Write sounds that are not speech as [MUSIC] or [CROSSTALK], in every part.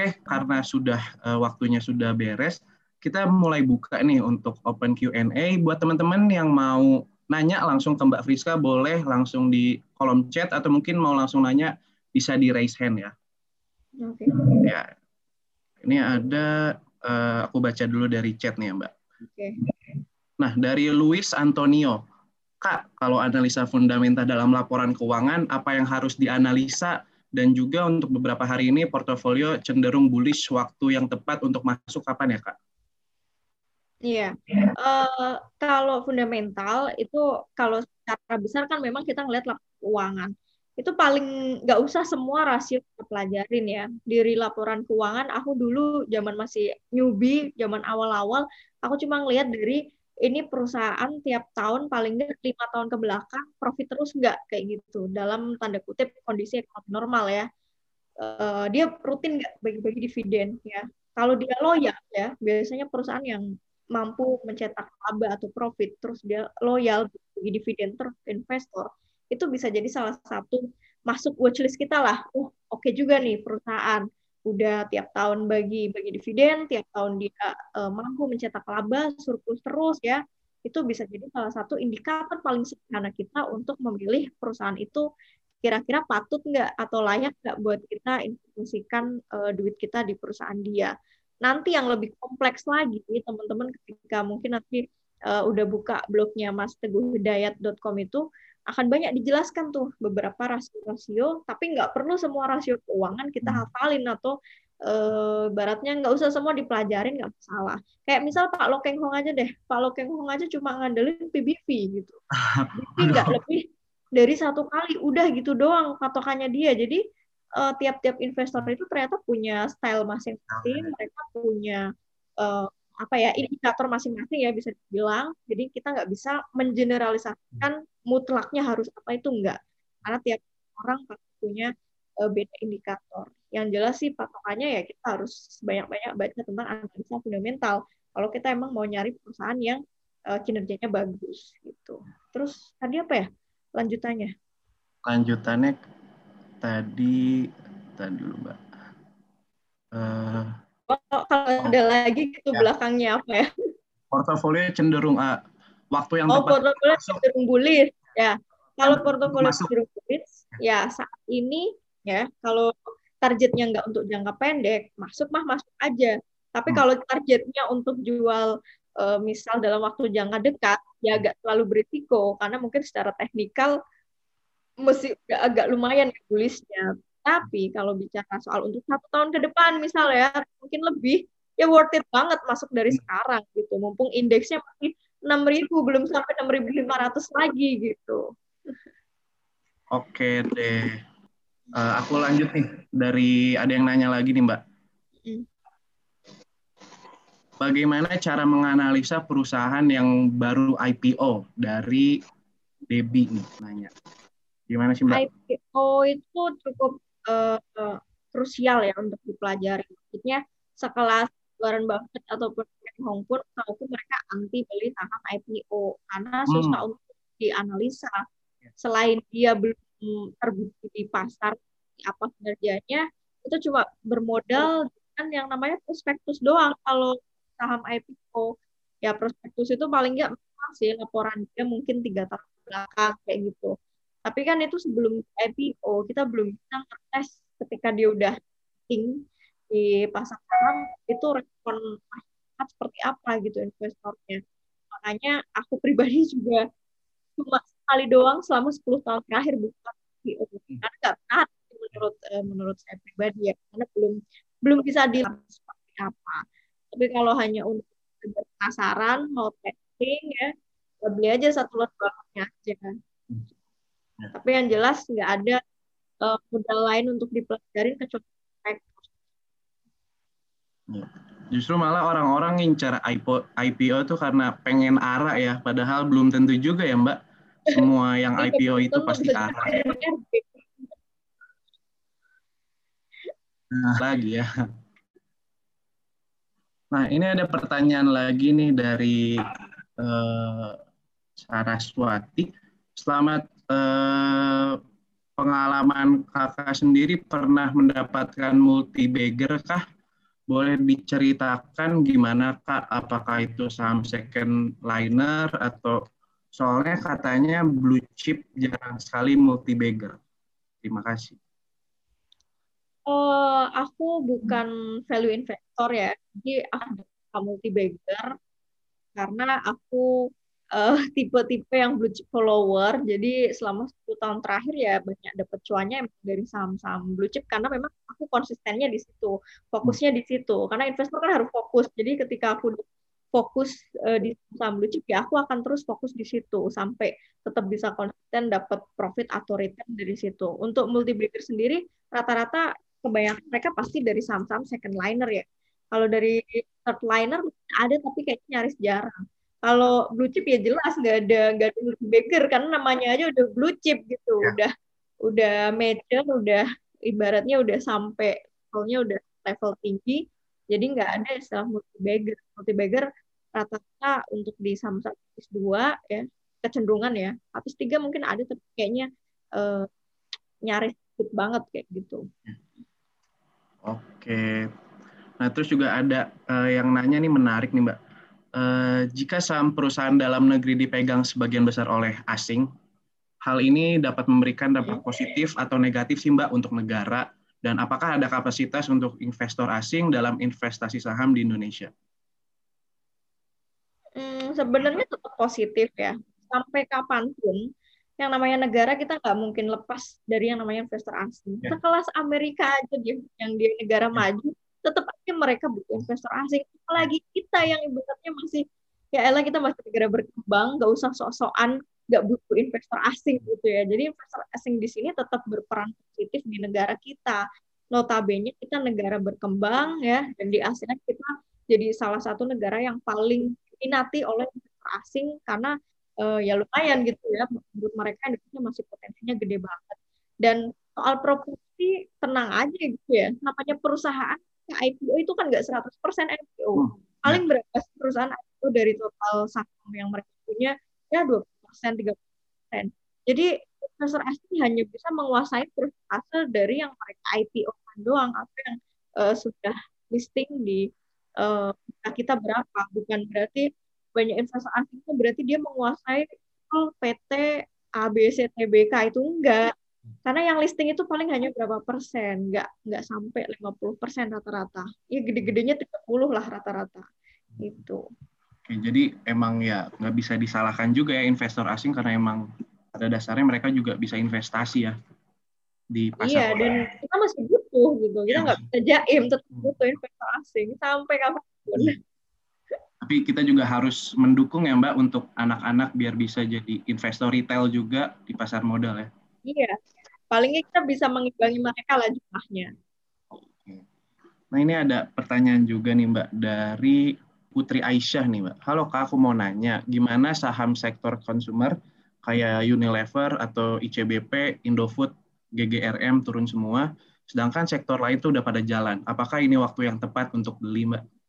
Oke, karena sudah uh, waktunya sudah beres, kita mulai buka nih untuk open Q&A buat teman-teman yang mau nanya langsung ke Mbak Friska boleh langsung di kolom chat atau mungkin mau langsung nanya bisa di raise hand ya. Oke. Okay. Ya. Ini ada uh, aku baca dulu dari chat nih ya, Mbak. Oke. Okay. Nah, dari Luis Antonio. Kak, kalau analisa fundamental dalam laporan keuangan, apa yang harus dianalisa dan juga untuk beberapa hari ini portofolio cenderung bullish waktu yang tepat untuk masuk kapan ya, Kak? Iya, uh, kalau fundamental itu kalau secara besar kan memang kita ngeliat laporan keuangan itu paling nggak usah semua rasio kita pelajarin ya. Diri laporan keuangan, aku dulu zaman masih newbie, zaman awal-awal, aku cuma ngelihat dari ini perusahaan tiap tahun paling nggak lima tahun ke belakang profit terus nggak kayak gitu dalam tanda kutip kondisi ekonomi normal ya. Uh, dia rutin nggak bagi-bagi dividen ya. Kalau dia loyal ya, biasanya perusahaan yang mampu mencetak laba atau profit terus dia loyal bagi dividen terus investor itu bisa jadi salah satu masuk watchlist kita lah. Oh, oke okay juga nih perusahaan udah tiap tahun bagi bagi dividen, tiap tahun dia uh, mampu mencetak laba, surplus terus ya. Itu bisa jadi salah satu indikator paling sederhana kita untuk memilih perusahaan itu kira-kira patut nggak atau layak nggak buat kita investasikan uh, duit kita di perusahaan dia. Nanti yang lebih kompleks lagi, teman-teman ketika mungkin nanti uh, udah buka blognya mas teguh hidayat.com itu, akan banyak dijelaskan tuh beberapa rasio-rasio, tapi nggak perlu semua rasio keuangan kita hmm. hafalin atau e, baratnya nggak usah semua dipelajarin nggak masalah. Kayak misal Pak Lokeng Hong aja deh, Pak Lokeng Hong aja cuma ngandelin PBV gitu. [LAUGHS] Jadi nggak lebih dari satu kali, udah gitu doang patokannya dia. Jadi tiap tiap-tiap investor itu ternyata punya style masing-masing, mereka punya uh, apa ya indikator masing-masing ya bisa dibilang. Jadi kita nggak bisa mengeneralisasikan mutlaknya harus apa itu enggak. Karena tiap orang pasti punya uh, beda indikator. Yang jelas sih patokannya ya kita harus banyak-banyak baca tentang analisa fundamental. Kalau kita emang mau nyari perusahaan yang uh, kinerjanya bagus gitu. Terus tadi apa ya lanjutannya? Lanjutannya tadi tadi dulu mbak. Uh, kalau, kalau oh. ada lagi gitu ya. belakangnya apa ya? Portofolio cenderung uh, waktu yang oh, tepat. portofolio cenderung bullish ya. Kalau portofolio cenderung bullish ya saat ini ya kalau targetnya nggak untuk jangka pendek masuk mah masuk aja. Tapi hmm. kalau targetnya untuk jual uh, misal dalam waktu jangka dekat ya agak terlalu berisiko karena mungkin secara teknikal mesti agak lumayan ya bullishnya tapi kalau bicara soal untuk satu tahun ke depan misalnya mungkin lebih ya worth it banget masuk dari hmm. sekarang gitu. Mumpung indeksnya masih 6000 belum sampai 6500 lagi gitu. Oke deh. Uh, aku lanjut nih dari ada yang nanya lagi nih Mbak. Hmm. Bagaimana cara menganalisa perusahaan yang baru IPO dari Debbie nih nanya. Gimana sih Mbak? IPO itu cukup uh, krusial ya untuk dipelajari. Maksudnya sekelas Warren Buffett ataupun Hong Kong tahu mereka anti beli saham IPO karena hmm. susah hmm. untuk dianalisa. Selain dia belum terbukti di pasar apa kinerjanya, itu cuma bermodal dengan yang namanya prospektus doang. Kalau saham IPO, ya prospektus itu paling nggak sih laporan dia mungkin tiga tahun belakang kayak gitu. Tapi kan itu sebelum IPO, kita belum bisa ngetes ketika dia udah ting di pasar saham itu respon masyarakat seperti apa gitu investornya. Makanya aku pribadi [LAUGHS] juga cuma sekali doang selama 10 tahun terakhir buka IPO. Karena nggak pernah menurut eh, menurut saya pribadi ya, karena belum belum bisa dilihat seperti apa. Tapi kalau hanya untuk penasaran mau testing ya, ya beli aja satu lot barangnya aja kan. Ya. Tapi yang jelas nggak ada uh, modal lain untuk dipelajarin kecuali ya. Justru malah orang-orang ngincar IPO, IPO itu karena pengen arah ya, padahal belum tentu juga ya Mbak. Semua yang iya, IPO itu pasti arah. Nah, lagi ya. Nah, ini ada pertanyaan lagi nih dari uh, Saraswati. Selamat uh, pengalaman kakak sendiri pernah mendapatkan multi bagger kah? Boleh diceritakan gimana kak? Apakah itu saham second liner atau soalnya katanya blue chip jarang sekali multi bagger. Terima kasih. Uh, aku bukan value investor ya, jadi aku multi bagger karena aku uh, [LAUGHS] tipe-tipe yang blue chip follower. Jadi selama 10 tahun terakhir ya banyak dapat cuannya dari saham-saham blue chip karena memang aku konsistennya di situ, fokusnya di situ. Karena investor kan harus fokus. Jadi ketika aku fokus uh, di saham blue chip ya aku akan terus fokus di situ sampai tetap bisa konsisten dapat profit atau return dari situ. Untuk multi sendiri rata-rata kebanyakan mereka pasti dari saham-saham second liner ya. Kalau dari third liner ada tapi kayaknya nyaris jarang kalau blue chip ya jelas nggak ada nggak ada bagger karena namanya aja udah blue chip gitu. Ya. udah udah mature udah ibaratnya udah sampai levelnya udah level tinggi jadi nggak ada istilah multi bagger. Multi bagger rata-rata untuk di Samsung lapis dua ya kecenderungan ya. Lapis tiga mungkin ada tapi kayaknya uh, nyaris banget kayak gitu. Oke. Nah terus juga ada uh, yang nanya nih menarik nih mbak Uh, jika saham perusahaan dalam negeri dipegang sebagian besar oleh asing, hal ini dapat memberikan dampak positif atau negatif sih Mbak untuk negara dan apakah ada kapasitas untuk investor asing dalam investasi saham di Indonesia? Hmm, sebenarnya tetap positif ya. Sampai kapan pun yang namanya negara kita nggak mungkin lepas dari yang namanya investor asing. Ya. Sekelas Amerika aja dia yang dia negara ya. maju, tetap aja mereka butuh investor asing. Apalagi kita yang ibaratnya masih ya elah kita masih negara berkembang nggak usah sok-sokan nggak butuh investor asing gitu ya. Jadi investor asing di sini tetap berperan positif di negara kita. Notabene kita negara berkembang ya dan di ASEAN kita jadi salah satu negara yang paling diminati oleh investor asing karena uh, ya lumayan gitu ya menurut mereka Indonesia masih potensinya gede banget. Dan soal properti tenang aja gitu ya. Namanya perusahaan IPO itu kan nggak 100% IPO. Hmm. Paling berapa sih perusahaan IPO dari total saham yang mereka punya? Ya 20%, 30%. Jadi investor asing hanya bisa menguasai persentase dari yang mereka IPO kan doang apa yang uh, sudah listing di uh, kita berapa bukan berarti banyak investor asing itu berarti dia menguasai PT ABCTBK itu enggak karena yang listing itu paling hanya berapa persen, nggak nggak sampai 50 persen rata-rata. Ya gede-gedenya 30 lah rata-rata. Itu. Oke, jadi emang ya nggak bisa disalahkan juga ya investor asing karena emang pada dasarnya mereka juga bisa investasi ya di pasar. Iya, dan kita masih butuh gitu. Kita iya, nggak bisa jaim, tetap butuh investor asing sampai kapan pun. Iya. Tapi kita juga harus mendukung ya Mbak untuk anak-anak biar bisa jadi investor retail juga di pasar modal ya. Iya, palingnya kita bisa mengimbangi mereka lah jumlahnya. Nah ini ada pertanyaan juga nih Mbak dari Putri Aisyah nih Mbak. Halo Kak, aku mau nanya gimana saham sektor konsumer kayak Unilever atau ICBP, Indofood, GGRM turun semua, sedangkan sektor lain itu udah pada jalan. Apakah ini waktu yang tepat untuk beli Mbak?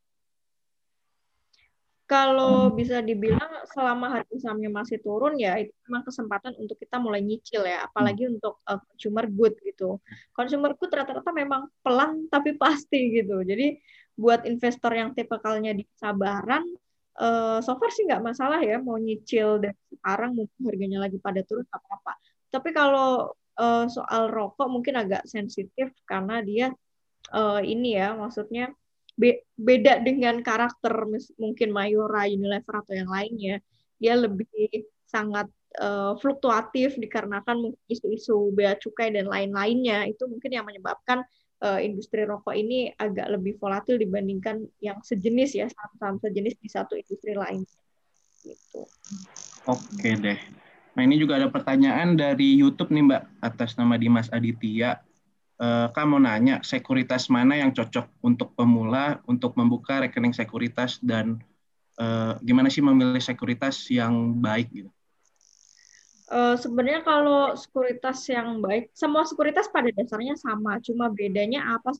Kalau bisa dibilang selama harga sahamnya masih turun ya itu memang kesempatan untuk kita mulai nyicil ya. Apalagi hmm. untuk uh, consumer good gitu. Consumer good rata-rata memang pelan [LAUGHS] tapi pasti gitu. Jadi buat investor yang tipikalnya di sabaran uh, so far sih nggak masalah ya mau nyicil dan sekarang mungkin harganya lagi pada turun apa-apa. Tapi kalau uh, soal rokok mungkin agak sensitif karena dia uh, ini ya maksudnya be beda dengan karakter mungkin Mayora, Unilever atau yang lainnya. Dia lebih sangat uh, fluktuatif dikarenakan isu-isu bea cukai dan lain-lainnya. Itu mungkin yang menyebabkan uh, industri rokok ini agak lebih volatil dibandingkan yang sejenis ya, saham-saham sejenis di satu industri lain. Gitu. Oke deh. Nah ini juga ada pertanyaan dari YouTube nih Mbak atas nama Dimas Aditya Kak mau nanya, sekuritas mana yang cocok untuk pemula untuk membuka rekening sekuritas dan uh, gimana sih memilih sekuritas yang baik gitu? Uh, sebenarnya kalau sekuritas yang baik, semua sekuritas pada dasarnya sama, cuma bedanya apa?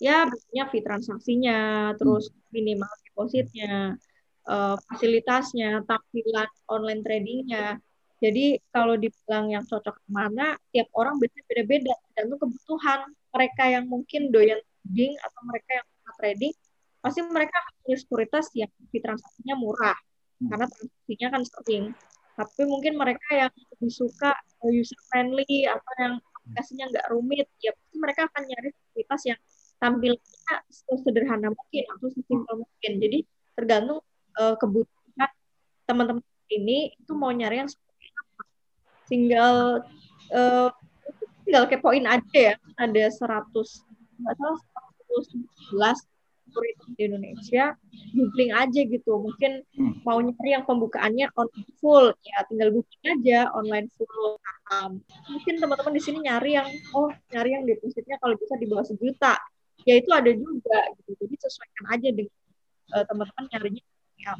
Ya, bedanya fee transaksinya, terus hmm. minimal depositnya, uh, fasilitasnya, tampilan online tradingnya, Jadi kalau dibilang yang cocok ke mana, tiap orang biasanya beda-beda. Dan itu kebutuhan mereka yang mungkin doyan trading atau mereka yang suka trading, pasti mereka punya sekuritas yang di transaksinya murah hmm. karena transaksinya kan sering. Tapi mungkin mereka yang lebih suka user friendly atau yang aplikasinya nggak rumit, ya pasti mereka akan nyari sekuritas yang tampilnya sederhana mungkin atau sesimpel mungkin. Jadi tergantung uh, kebutuhan teman-teman ini itu mau nyari yang. Tinggal uh, tinggal kepoin aja ya. Ada 100 nggak salah 111 kurikulum di Indonesia, googling aja gitu. Mungkin hmm. mau nyari yang pembukaannya on full, ya tinggal googling aja online full Um, mungkin teman-teman di sini nyari yang oh nyari yang depositnya kalau bisa di bawah sejuta, ya itu ada juga gitu. Jadi sesuaikan aja dengan uh, teman-teman nyarinya ya.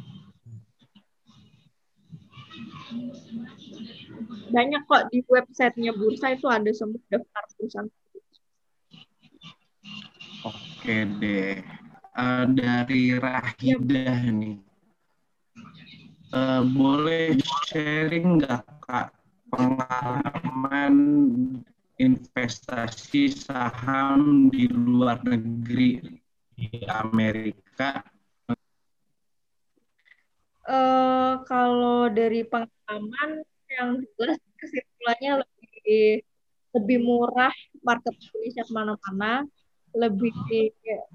Banyak kok di websitenya bursa itu ada semua daftar perusahaan. Oke deh uh, dari Rahidah nih. Uh, boleh sharing nggak kak pengalaman investasi saham di luar negeri di Amerika? Uh, kalau dari pengalaman yang jelas kesimpulannya lebih lebih murah market Indonesia ke mana-mana lebih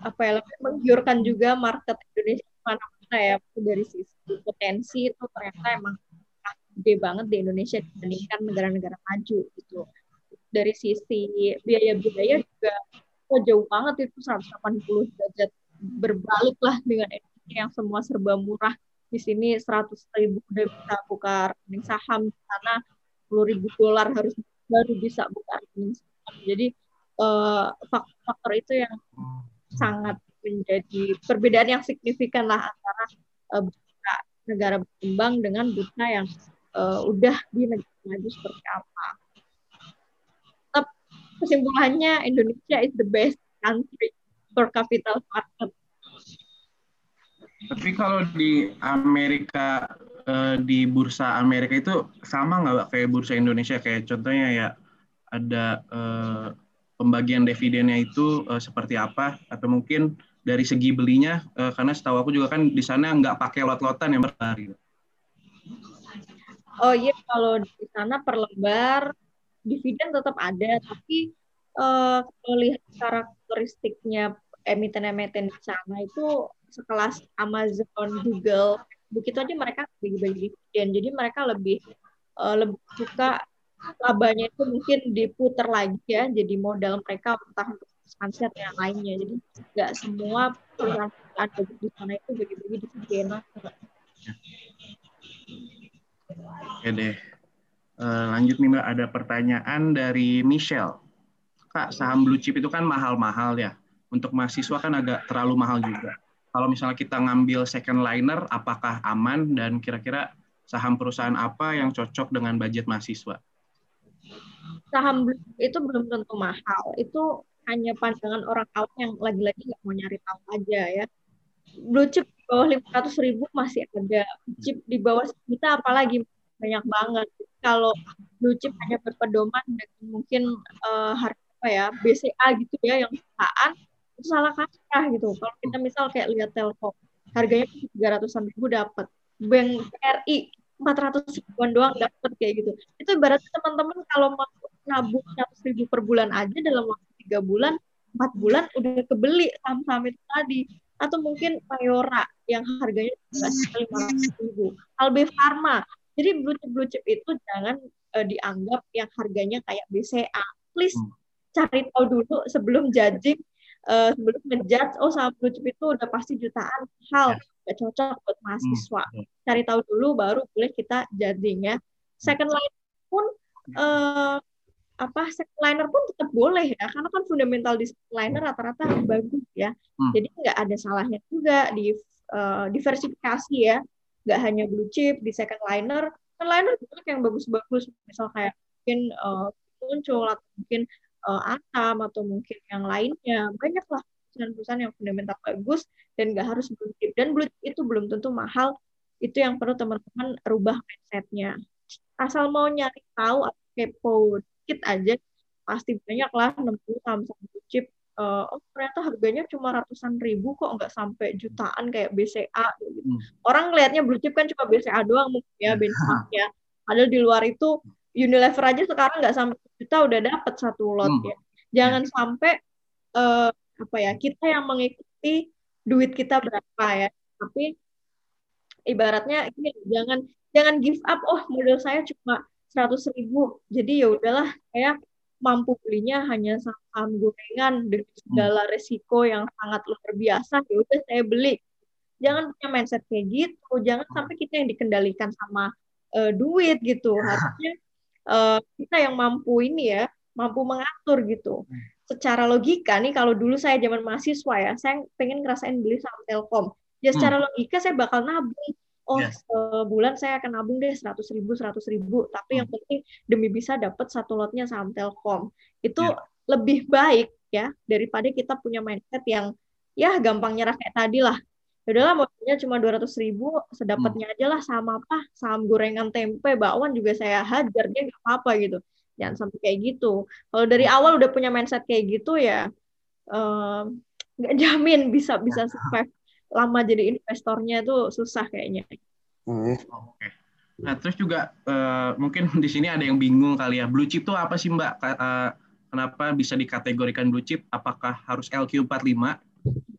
apa ya lebih menggiurkan juga market Indonesia mana-mana ya dari sisi potensi itu ternyata emang gede banget di Indonesia dibandingkan negara-negara maju gitu. Dari sisi biaya-biaya juga oh, jauh banget itu 180 derajat berbalik lah dengan Indonesia yang semua serba murah di sini 100 ribu udah bisa buka rekening saham di sana 10 ribu dolar harus baru bisa buka rekening saham jadi uh, faktor-faktor itu yang sangat menjadi perbedaan yang signifikan lah antara uh, negara berkembang dengan bursa yang uh, udah di negara maju seperti apa. Kesimpulannya Indonesia is the best country for capital market. Tapi kalau di Amerika di bursa Amerika itu sama nggak kayak bursa Indonesia kayak contohnya ya ada pembagian dividennya itu uh, seperti apa? Atau mungkin dari segi belinya karena setahu aku juga kan di sana nggak pakai lot-lotan yang berlari. Oh iya kalau di sana per lembar dividen tetap ada tapi uh, kalau lihat karakteristiknya emiten-emiten di sana itu sekelas Amazon, Google, begitu aja mereka bagi-bagi dividen. Jadi mereka lebih uh, lebih suka labanya itu mungkin diputar lagi ya jadi modal mereka untuk expansion yang lainnya jadi nggak semua perusahaan di sana itu bagi-bagi di Siena Oke deh. Uh, lanjut nih Mbak, ada pertanyaan dari Michelle. Kak, saham blue chip itu kan mahal-mahal ya. Untuk mahasiswa kan agak terlalu mahal juga. Kalau misalnya kita ngambil second liner, apakah aman dan kira-kira saham perusahaan apa yang cocok dengan budget mahasiswa? saham itu belum tentu mahal. Itu hanya pandangan orang awam yang lagi-lagi nggak mau nyari tahu aja ya. Blue chip di bawah 500 ribu masih ada. Chip di bawah sejuta apalagi banyak banget. Kalau blue chip hanya berpedoman dengan mungkin uh, harga apa ya BCA gitu ya yang perusahaan salah kaprah gitu. Kalau kita misal kayak lihat Telkom harganya tiga ratusan ribu dapat. Bank RI 400 ribuan doang dapat kayak gitu. Itu ibaratnya teman-teman kalau mau nabung 100 ribu per bulan aja dalam waktu tiga bulan, empat bulan udah kebeli saham-saham itu tadi. Atau mungkin Mayora yang harganya lima ratus ribu. Albe Pharma. Jadi blue chip blue chip itu jangan uh, dianggap yang harganya kayak BCA. Please hmm. cari tahu dulu sebelum judging, uh, sebelum ngejudge, oh saham blue chip itu udah pasti jutaan hal. Yeah gak cocok buat mahasiswa. Hmm. Cari tahu dulu baru boleh kita judging ya. Second line pun uh, apa second liner pun tetap boleh ya karena kan fundamental di second liner rata-rata bagus ya. Hmm. Jadi nggak ada salahnya juga di uh, diversifikasi ya. Nggak hanya blue chip di second liner. Second liner banyak yang bagus-bagus misal kayak mungkin uh, muncul atau mungkin uh, Atam atau mungkin yang lainnya. Banyak lah perusahaan-perusahaan yang fundamental bagus dan nggak harus blue chip. Dan blue chip itu belum tentu mahal. Itu yang perlu teman-teman rubah mindsetnya. Asal mau nyari tahu atau kepo dikit aja pasti banyak lah nemu saham-saham blue chip. Uh, oh ternyata harganya cuma ratusan ribu kok nggak sampai jutaan kayak BCA gitu. Hmm. Orang ngelihatnya blue chip kan cuma BCA doang mungkin ya benchmarknya. Padahal di luar itu Unilever aja sekarang nggak sampai juta udah dapat satu lot hmm. ya. Jangan yeah. sampai uh, apa ya kita yang mengikuti duit kita berapa ya. Tapi ibaratnya ini jangan jangan give up. Oh modal saya cuma seratus ribu. Jadi ya udahlah kayak mampu belinya hanya saham gorengan dengan hmm. segala resiko yang sangat luar biasa ya udah saya beli jangan punya mindset kayak gitu jangan hmm. sampai kita yang dikendalikan sama uh, duit gitu [LAUGHS] harusnya uh, kita yang mampu ini ya mampu mengatur gitu hmm. secara logika nih kalau dulu saya zaman mahasiswa ya saya pengen ngerasain beli saham Telkom ya secara logika saya bakal nabung oh yes. sebulan saya akan nabung deh seratus ribu seratus ribu tapi hmm. yang penting demi bisa dapat satu lotnya saham Telkom itu yeah. lebih baik ya daripada kita punya mindset yang ya gampang nyerah kayak tadi lah ya udahlah modalnya cuma dua ratus ribu sedapatnya hmm. aja lah sama apa saham gorengan tempe bakwan juga saya hajar dia nggak apa-apa gitu jangan sampai kayak gitu kalau dari hmm. awal udah punya mindset kayak gitu ya nggak um, jamin bisa bisa [LAUGHS] survive lama jadi investornya itu susah kayaknya. Hmm. Oke. Nah terus juga uh, mungkin di sini ada yang bingung kali ya blue chip itu apa sih mbak? Uh, kenapa bisa dikategorikan blue chip? Apakah harus LQ45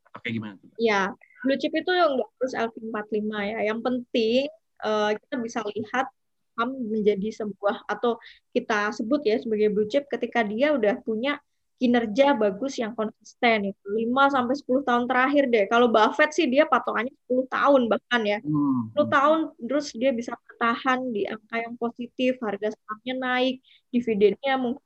atau kayak gimana? Ya blue chip itu nggak harus LQ45 ya. Yang penting uh, kita bisa lihat menjadi sebuah atau kita sebut ya sebagai blue chip ketika dia udah punya kinerja bagus yang konsisten itu 5 sampai 10 tahun terakhir deh. Kalau Buffett sih dia patokannya 10 tahun bahkan ya. Hmm. 10 tahun terus dia bisa bertahan di angka yang positif, harga sahamnya naik, dividennya mungkin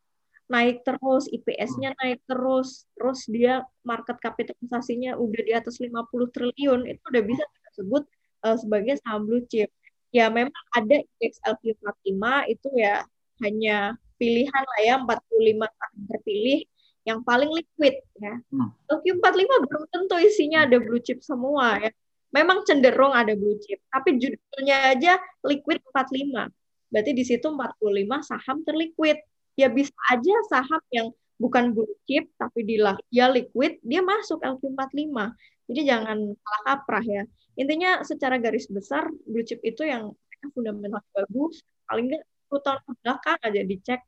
naik terus, IPS-nya hmm. naik terus, terus dia market kapitalisasinya udah di atas 50 triliun, itu udah bisa kita sebut uh, sebagai saham blue chip. Ya memang ada indeks LQ45 itu ya hanya pilihan lah ya 45 saham terpilih yang paling liquid ya. Hmm. Tokyo 45 belum tentu isinya ada blue chip semua ya. Memang cenderung ada blue chip, tapi judulnya aja liquid 45. Berarti di situ 45 saham terliquid. Ya bisa aja saham yang bukan blue chip tapi dia liquid, dia masuk LQ45. Jadi jangan salah kaprah ya. Intinya secara garis besar blue chip itu yang fundamental bagus, paling nggak 10 tahun belakang aja dicek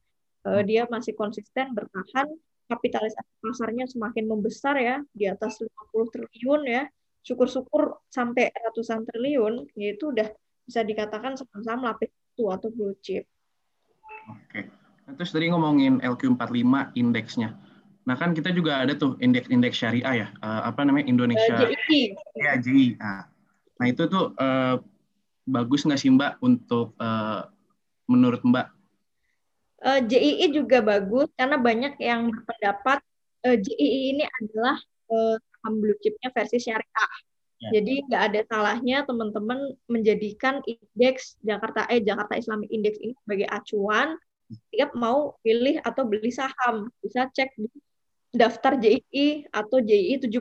uh, dia masih konsisten bertahan kapitalisasi pasarnya semakin membesar ya di atas 50 triliun ya syukur-syukur sampai ratusan triliun yaitu udah bisa dikatakan saham-saham lapis itu atau blue chip. Oke. Nah, terus tadi ngomongin LQ45 indeksnya. Nah kan kita juga ada tuh indeks-indeks syariah ya, uh, apa namanya Indonesia. Uh, JI. Ya JI. Nah, nah itu tuh uh, bagus nggak sih Mbak untuk uh, menurut Mbak uh, eh, JII juga bagus karena banyak yang berpendapat uh, eh, JII ini adalah uh, saham blue chipnya versi syariah. Ya. Jadi nggak ada salahnya teman-teman menjadikan indeks Jakarta eh Jakarta Islamic Index ini sebagai acuan setiap mau pilih atau beli saham. Bisa cek di daftar JII atau JII 70.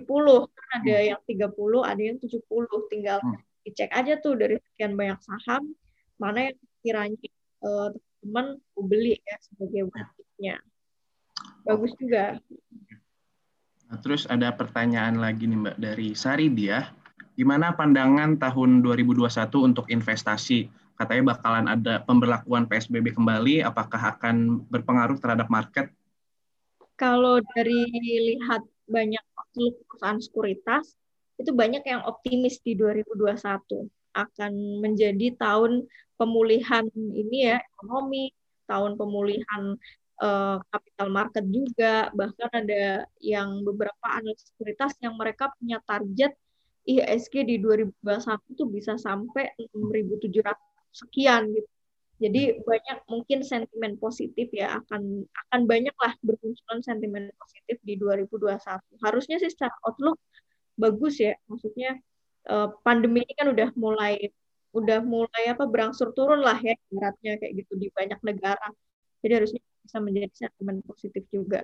Kan ada hmm. yang 30, ada yang 70. Tinggal hmm. dicek aja tuh dari sekian banyak saham mana yang kiranya uh, teman beli ya sebagai wajibnya. Bagus juga. Nah, terus ada pertanyaan lagi nih Mbak dari Sari dia. Gimana pandangan tahun 2021 untuk investasi? Katanya bakalan ada pemberlakuan PSBB kembali, apakah akan berpengaruh terhadap market? Kalau dari lihat banyak perusahaan sekuritas, itu banyak yang optimis di 2021 akan menjadi tahun pemulihan ini ya ekonomi, tahun pemulihan uh, capital market juga, bahkan ada yang beberapa analis sekuritas yang mereka punya target IHSG di 2021 itu bisa sampai 6.700 sekian gitu. Jadi banyak mungkin sentimen positif ya akan akan banyak lah bermunculan sentimen positif di 2021. Harusnya sih secara outlook bagus ya, maksudnya Eh, pandemi ini kan udah mulai udah mulai apa berangsur turun lah ya beratnya kayak gitu di banyak negara. Jadi harusnya bisa menjadi sentimen positif juga.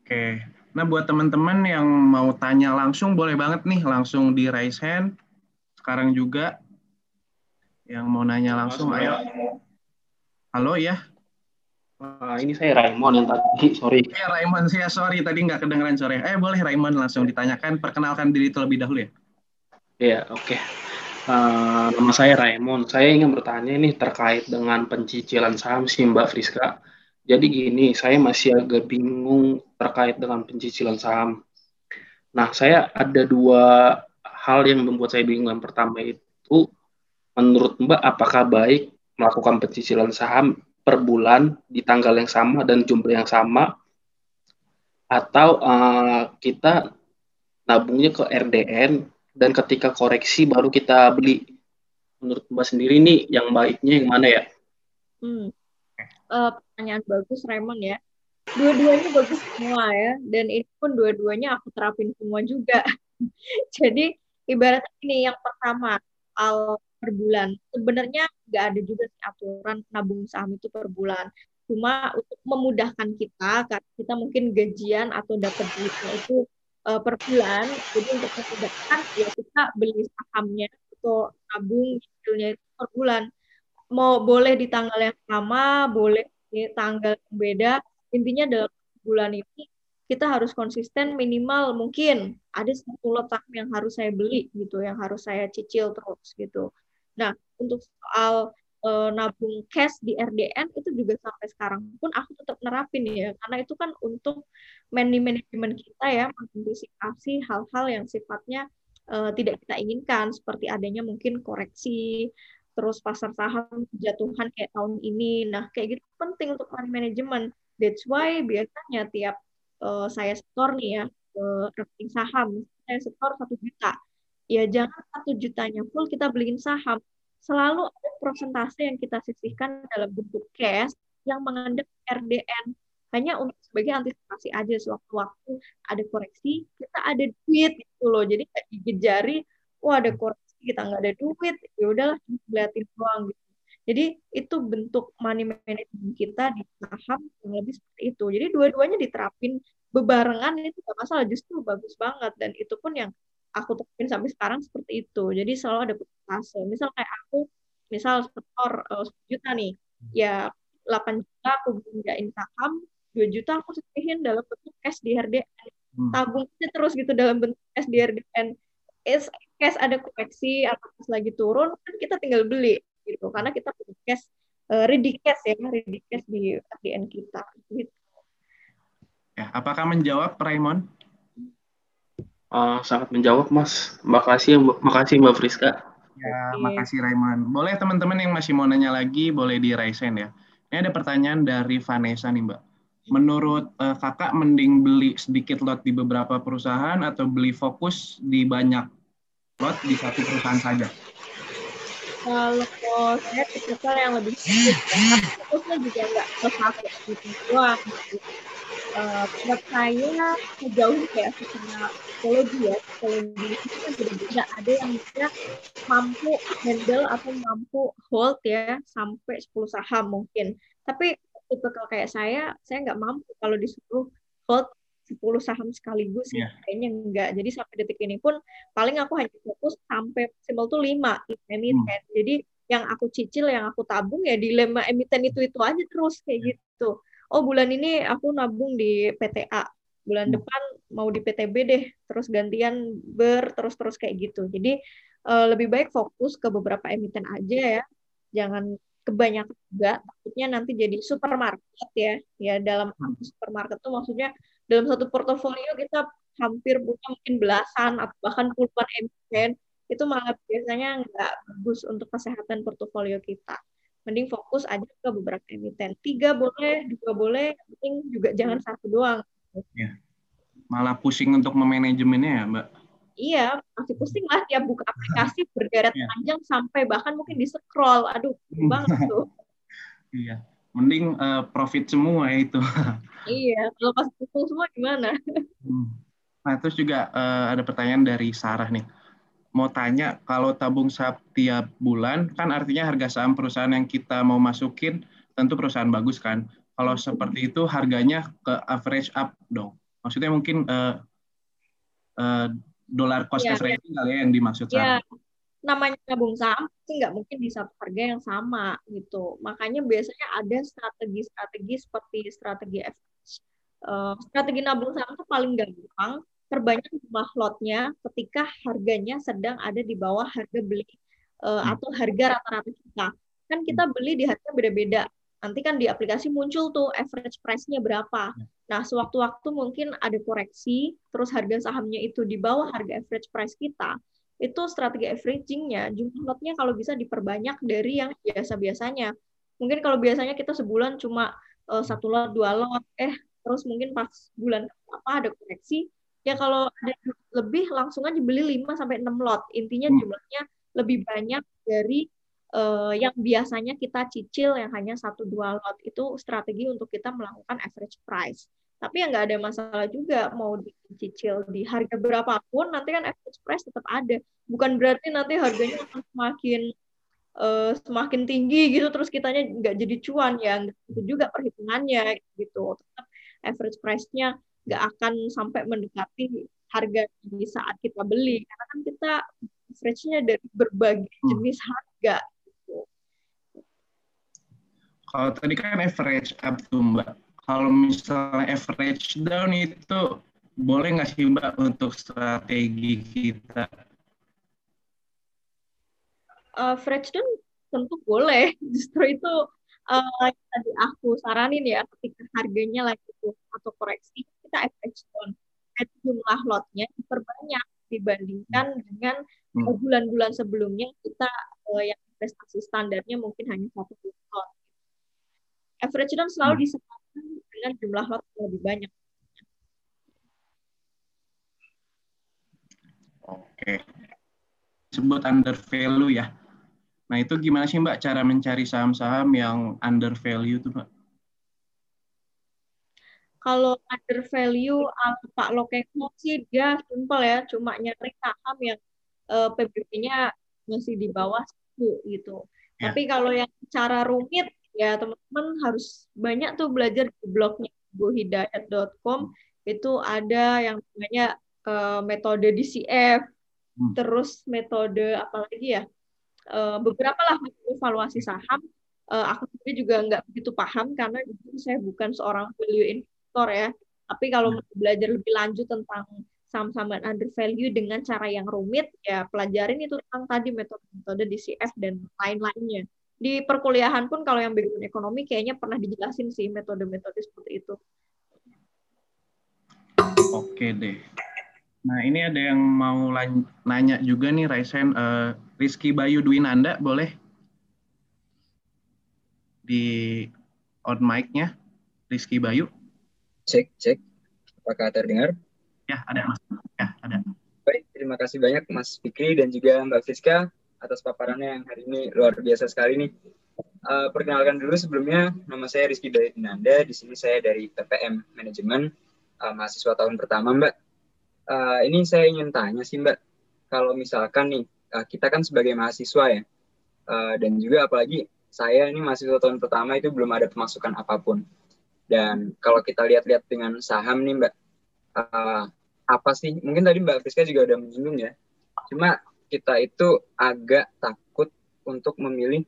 Oke. Nah, buat teman-teman yang mau tanya langsung boleh banget nih langsung di raise hand sekarang juga. Yang mau nanya langsung, ayo. Halo ya. Uh, ini saya Raymond yang tadi, sorry. Ya Raymond, saya sorry tadi nggak kedengeran sore. Eh boleh Raymond langsung ditanyakan, perkenalkan diri terlebih dahulu ya. Iya, oke. Okay. Uh, nama saya Raymond. Saya ingin bertanya ini terkait dengan pencicilan saham sih Mbak Friska. Jadi gini, saya masih agak bingung terkait dengan pencicilan saham. Nah, saya ada dua hal yang membuat saya bingung. Yang pertama itu, menurut Mbak, apakah baik melakukan pencicilan saham per bulan di tanggal yang sama dan jumlah yang sama, atau uh, kita nabungnya ke RDN dan ketika koreksi baru kita beli. Menurut Mbak sendiri nih yang baiknya yang mana ya? Hmm. Uh, pertanyaan bagus Raymond ya. Dua-duanya bagus semua ya dan ini pun dua-duanya aku terapin semua juga. [LAUGHS] Jadi ibarat ini yang pertama al per bulan. Sebenarnya nggak ada juga sih aturan nabung saham itu per bulan. Cuma untuk memudahkan kita, karena kita mungkin gajian atau dapat duitnya itu uh, per bulan. Jadi untuk memudahkan ya kita beli sahamnya atau tabung hasilnya itu per bulan. Mau boleh di tanggal yang sama, boleh di tanggal yang beda. Intinya dalam bulan ini kita harus konsisten minimal mungkin ada satu lot yang harus saya beli gitu, yang harus saya cicil terus gitu. Nah, untuk soal uh, nabung cash di RDN itu juga sampai sekarang pun aku tetap nerapin ya. Karena itu kan untuk manajemen kita ya mengantisipasi hal-hal yang sifatnya uh, tidak kita inginkan. Seperti adanya mungkin koreksi terus pasar saham jatuhan kayak tahun ini. Nah kayak gitu penting untuk money management. That's why biasanya tiap uh, saya store nih ya ke rekening saham. Saya store satu juta. Ya jangan satu jutanya full kita beliin saham. Selalu ada persentase yang kita sisihkan dalam bentuk cash yang mengandung RDN hanya untuk sebagai antisipasi aja sewaktu-waktu ada koreksi kita ada duit gitu loh. Jadi kayak gigit jari wah ada koreksi kita nggak ada duit. Ya udahlah liatin doang gitu. Jadi itu bentuk money management kita di saham yang lebih seperti itu. Jadi dua-duanya diterapin bebarengan itu gak masalah. Justru bagus banget. Dan itu pun yang aku terapin sampai sekarang seperti itu. Jadi selalu ada persentase. Misal kayak aku, misal setor uh, 10 juta nih, ya 8 juta aku belanjain saham, 2 juta aku sisihin dalam bentuk cash di RDN. Hmm. Tabung aja terus gitu dalam bentuk cash di RDN. Is cash ada koreksi atau pas lagi turun, kan kita tinggal beli gitu. Karena kita punya cash, uh, ready cash ya, ready cash di RDN kita. Gitu. Ya, apakah menjawab Raymond? Uh, sangat menjawab, Mas. Makasih, makasih Mbak Friska. Ya, makasih Raymond. Boleh teman-teman yang masih mau nanya lagi, boleh di raise ya. Ini ada pertanyaan dari Vanessa nih, Mbak. Menurut uh, kakak, mending beli sedikit lot di beberapa perusahaan atau beli fokus di banyak lot di satu perusahaan saja? Kalau saya tipe yang lebih sedikit, ya. fokusnya juga nggak ke satu gitu doang. Gitu uh, buat saya sejauh ya secara psikologi ya psikologi itu kan beda-beda ada yang bisa mampu handle atau mampu hold ya sampai 10 saham mungkin. Tapi tipe kayak saya saya nggak mampu kalau disuruh hold 10 saham sekaligus yeah. kayaknya enggak jadi sampai detik ini pun paling aku hanya fokus sampai maksimal tuh 5 emiten. Hmm. jadi yang aku cicil yang aku tabung ya dilema emiten itu itu aja terus kayak gitu oh bulan ini aku nabung di PTA bulan hmm. depan mau di PTB deh terus gantian ber terus terus kayak gitu. Jadi uh, lebih baik fokus ke beberapa emiten aja ya. Jangan kebanyakan juga takutnya nanti jadi supermarket ya. Ya dalam hmm. supermarket tuh maksudnya dalam satu portofolio kita hampir punya mungkin belasan atau bahkan puluhan emiten. Itu malah biasanya nggak bagus untuk kesehatan portofolio kita mending fokus aja ke beberapa emiten. Tiga boleh, dua boleh, penting juga jangan satu doang. Ya. Malah pusing untuk memanajemennya ya, Mbak? Iya, masih pusing lah tiap buka aplikasi berderet ya. panjang sampai bahkan mungkin di scroll. Aduh, banget [LAUGHS] tuh. iya, mending uh, profit semua ya itu. [LAUGHS] iya, kalau pas pukul semua gimana? Hmm. Nah, terus juga uh, ada pertanyaan dari Sarah nih mau tanya kalau tabung saham tiap bulan kan artinya harga saham perusahaan yang kita mau masukin tentu perusahaan bagus kan. Kalau seperti itu harganya ke average up dong. Maksudnya mungkin uh, uh, dolar cost yeah. averaging kali ya yang dimaksud yeah. namanya nabung saham sih nggak mungkin di satu harga yang sama gitu. Makanya biasanya ada strategi-strategi seperti strategi FX. Uh, strategi nabung saham itu paling gampang, terbanyak jumlah lotnya ketika harganya sedang ada di bawah harga beli uh, atau harga rata-rata kita. Kan kita beli di harga beda-beda. Nanti kan di aplikasi muncul tuh average price-nya berapa. Nah, sewaktu-waktu mungkin ada koreksi, terus harga sahamnya itu di bawah harga average price kita, itu strategi averaging-nya, jumlah lotnya kalau bisa diperbanyak dari yang biasa-biasanya. Mungkin kalau biasanya kita sebulan cuma uh, satu lot, dua lot, eh terus mungkin pas bulan apa ada koreksi, ya kalau ada lebih langsung aja beli 5 sampai 6 lot. Intinya hmm. jumlahnya lebih banyak dari uh, yang biasanya kita cicil yang hanya satu dua lot itu strategi untuk kita melakukan average price. Tapi yang nggak ada masalah juga mau dicicil di harga berapapun nanti kan average price tetap ada. Bukan berarti nanti harganya akan semakin uh, semakin tinggi gitu terus kitanya nggak jadi cuan ya itu juga perhitungannya gitu. Tetap average price-nya nggak akan sampai mendekati harga di saat kita beli karena kan kita average-nya dari berbagai hmm. jenis harga kalau tadi kan average up tuh Mbak. Kalau misalnya average down itu boleh nggak sih Mbak untuk strategi kita? Average down tentu boleh. [LAUGHS] Justru itu uh, tadi aku saranin ya ketika harganya lagi tuh atau koreksi kita average down. Jumlah lotnya diperbanyak dibandingkan hmm. dengan hmm. bulan-bulan sebelumnya kita uh, yang investasi standarnya mungkin hanya satu lot average down selalu hmm. disebutkan dengan jumlah lot yang lebih banyak. Oke. Sebut under value ya. Nah, itu gimana sih Mbak cara mencari saham-saham yang under value tuh Mbak? Kalau under value Pak Lokeko sih dia simpel ya, cuma nyari saham yang uh, eh, PBB-nya masih di bawah satu gitu. Ya. Tapi kalau yang cara rumit ya teman-teman harus banyak tuh belajar di blognya buhidayat.com itu ada yang namanya uh, metode DCF hmm. terus metode apa lagi ya uh, beberapa lah evaluasi saham uh, aku sendiri juga nggak begitu paham karena saya bukan seorang value investor ya tapi kalau hmm. belajar lebih lanjut tentang saham-saham under value dengan cara yang rumit ya pelajarin itu tentang tadi metode-metode DCF dan lain-lainnya di perkuliahan pun kalau yang background ekonomi kayaknya pernah dijelasin sih metode-metode seperti itu. Oke deh. Nah ini ada yang mau nanya juga nih Raisen, uh, Rizky Bayu Dwinanda boleh di on mic-nya Rizky Bayu. Cek, cek. Apakah terdengar? Ya, ada Mas. Ya, ada. Baik, terima kasih banyak Mas Fikri dan juga Mbak Fiska atas paparannya yang hari ini luar biasa sekali nih. Uh, perkenalkan dulu sebelumnya, nama saya Rizky Bayinanda. Di sini saya dari TPM Manajemen, uh, mahasiswa tahun pertama, Mbak. Uh, ini saya ingin tanya sih, Mbak, kalau misalkan nih, uh, kita kan sebagai mahasiswa ya, uh, dan juga apalagi saya ini mahasiswa tahun pertama itu belum ada pemasukan apa pun. Dan kalau kita lihat-lihat dengan saham nih, Mbak, uh, apa sih? Mungkin tadi Mbak Friska juga udah menyinggung ya. Cuma kita itu agak takut untuk memilih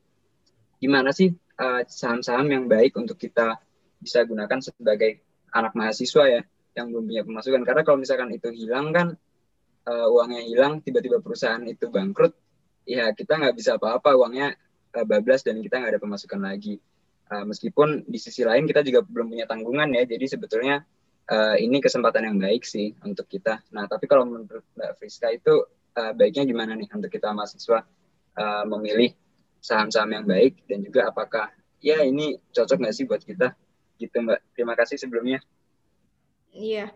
gimana sih eh, saham-saham yang baik untuk kita bisa gunakan sebagai anak mahasiswa ya yang belum punya pemasukan karena kalau misalkan itu hilang kan uh, uangnya hilang tiba-tiba perusahaan itu bangkrut ya kita nggak bisa apa-apa uangnya uh, bablas dan kita nggak ada pemasukan lagi uh, meskipun di sisi lain kita juga belum punya tanggungan ya jadi sebetulnya uh, ini kesempatan yang baik sih untuk kita. Nah tapi kalau menurut Mbak Friska itu uh, baiknya gimana nih untuk kita mahasiswa uh, memilih saham-saham yang baik dan juga apakah ya ini cocok nggak sih buat kita? Gitu mbak. Terima kasih sebelumnya. Iya.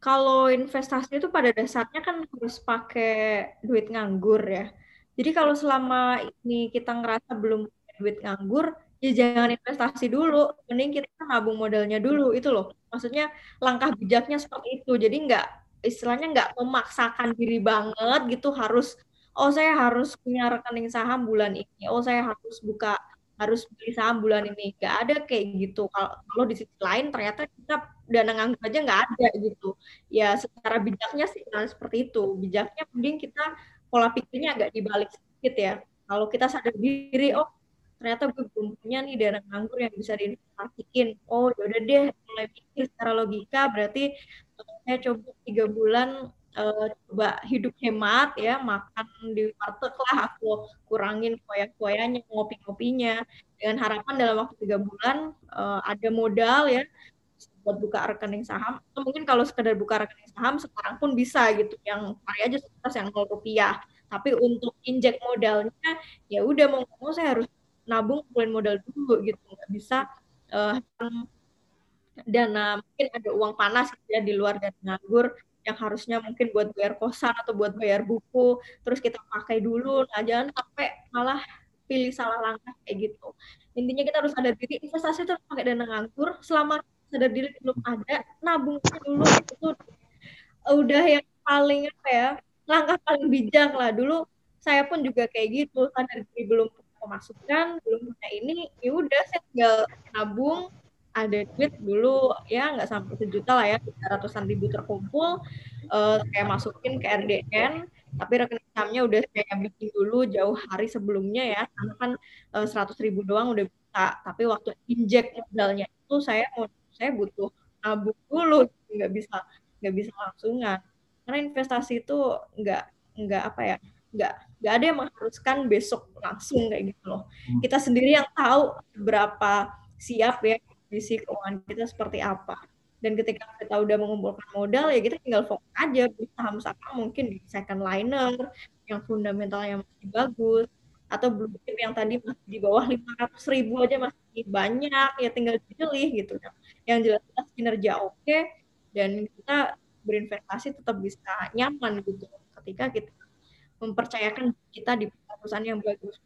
Kalau investasi itu pada dasarnya kan harus pakai duit nganggur ya. Jadi kalau selama ini kita ngerasa belum duit nganggur ya jangan investasi dulu mending kita nabung modalnya dulu itu loh. Maksudnya langkah bijaknya seperti itu. Jadi nggak istilahnya nggak memaksakan diri banget gitu harus oh saya harus punya rekening saham bulan ini oh saya harus buka harus beli saham bulan ini. Nggak ada kayak gitu. Kalau di sisi lain ternyata kita dana nganggur aja nggak ada gitu. Ya secara bijaknya sih nah, seperti itu. Bijaknya mending kita pola pikirnya agak dibalik sedikit ya. Kalau kita sadar diri, oh ternyata gue belum punya nih dana nganggur yang bisa diinvestasiin. Oh yaudah deh, mulai pikir secara logika, berarti eh, saya coba tiga bulan uh, coba hidup hemat ya makan di warteg lah aku kurangin koyak-koyanya ngopi-ngopinya. Dengan harapan dalam waktu tiga bulan uh, ada modal ya buat buka rekening saham. Atau mungkin kalau sekedar buka rekening saham sekarang pun bisa gitu yang cari aja sekitar yang nol rupiah. Tapi untuk injek modalnya ya udah mau mau saya harus nabung kumpulin modal dulu gitu. Nggak bisa uh, dana mungkin ada uang panas gitu ya di luar dana nganggur yang harusnya mungkin buat bayar kosan atau buat bayar buku terus kita pakai dulu. Nah jangan sampai malah pilih salah langkah kayak gitu. Intinya kita harus sadar diri investasi itu pakai dana nganggur. Selama sadar diri belum ada nabung dulu. Itu udah yang paling apa ya langkah paling bijak lah. Dulu saya pun juga kayak gitu sadar diri belum pemasukan belum punya ini ya udah saya tinggal nabung. Ada duit dulu ya nggak sampai sejuta lah ya ratusan ribu terkumpul. Uh, saya masukin ke RDN tapi rekening sahamnya udah saya bikin dulu jauh hari sebelumnya ya. Karena kan eh, seratus uh, ribu doang udah bisa tapi waktu injek modalnya itu saya saya butuh nabung dulu nggak bisa nggak bisa langsungan. Karena investasi itu nggak nggak apa ya nggak nggak ada yang mengharuskan besok langsung kayak gitu loh hmm. kita sendiri yang tahu berapa siap ya kondisi keuangan kita seperti apa. Dan ketika kita udah mengumpulkan modal, ya kita tinggal fokus aja beli saham-saham mungkin di second liner, yang fundamentalnya masih bagus, atau blue chip yang tadi masih di bawah 500 ribu aja masih banyak, ya tinggal dipilih gitu. Nah, yang jelas-jelas kinerja oke, okay, dan kita berinvestasi tetap bisa nyaman gitu ketika kita mempercayakan kita di perusahaan yang bagus.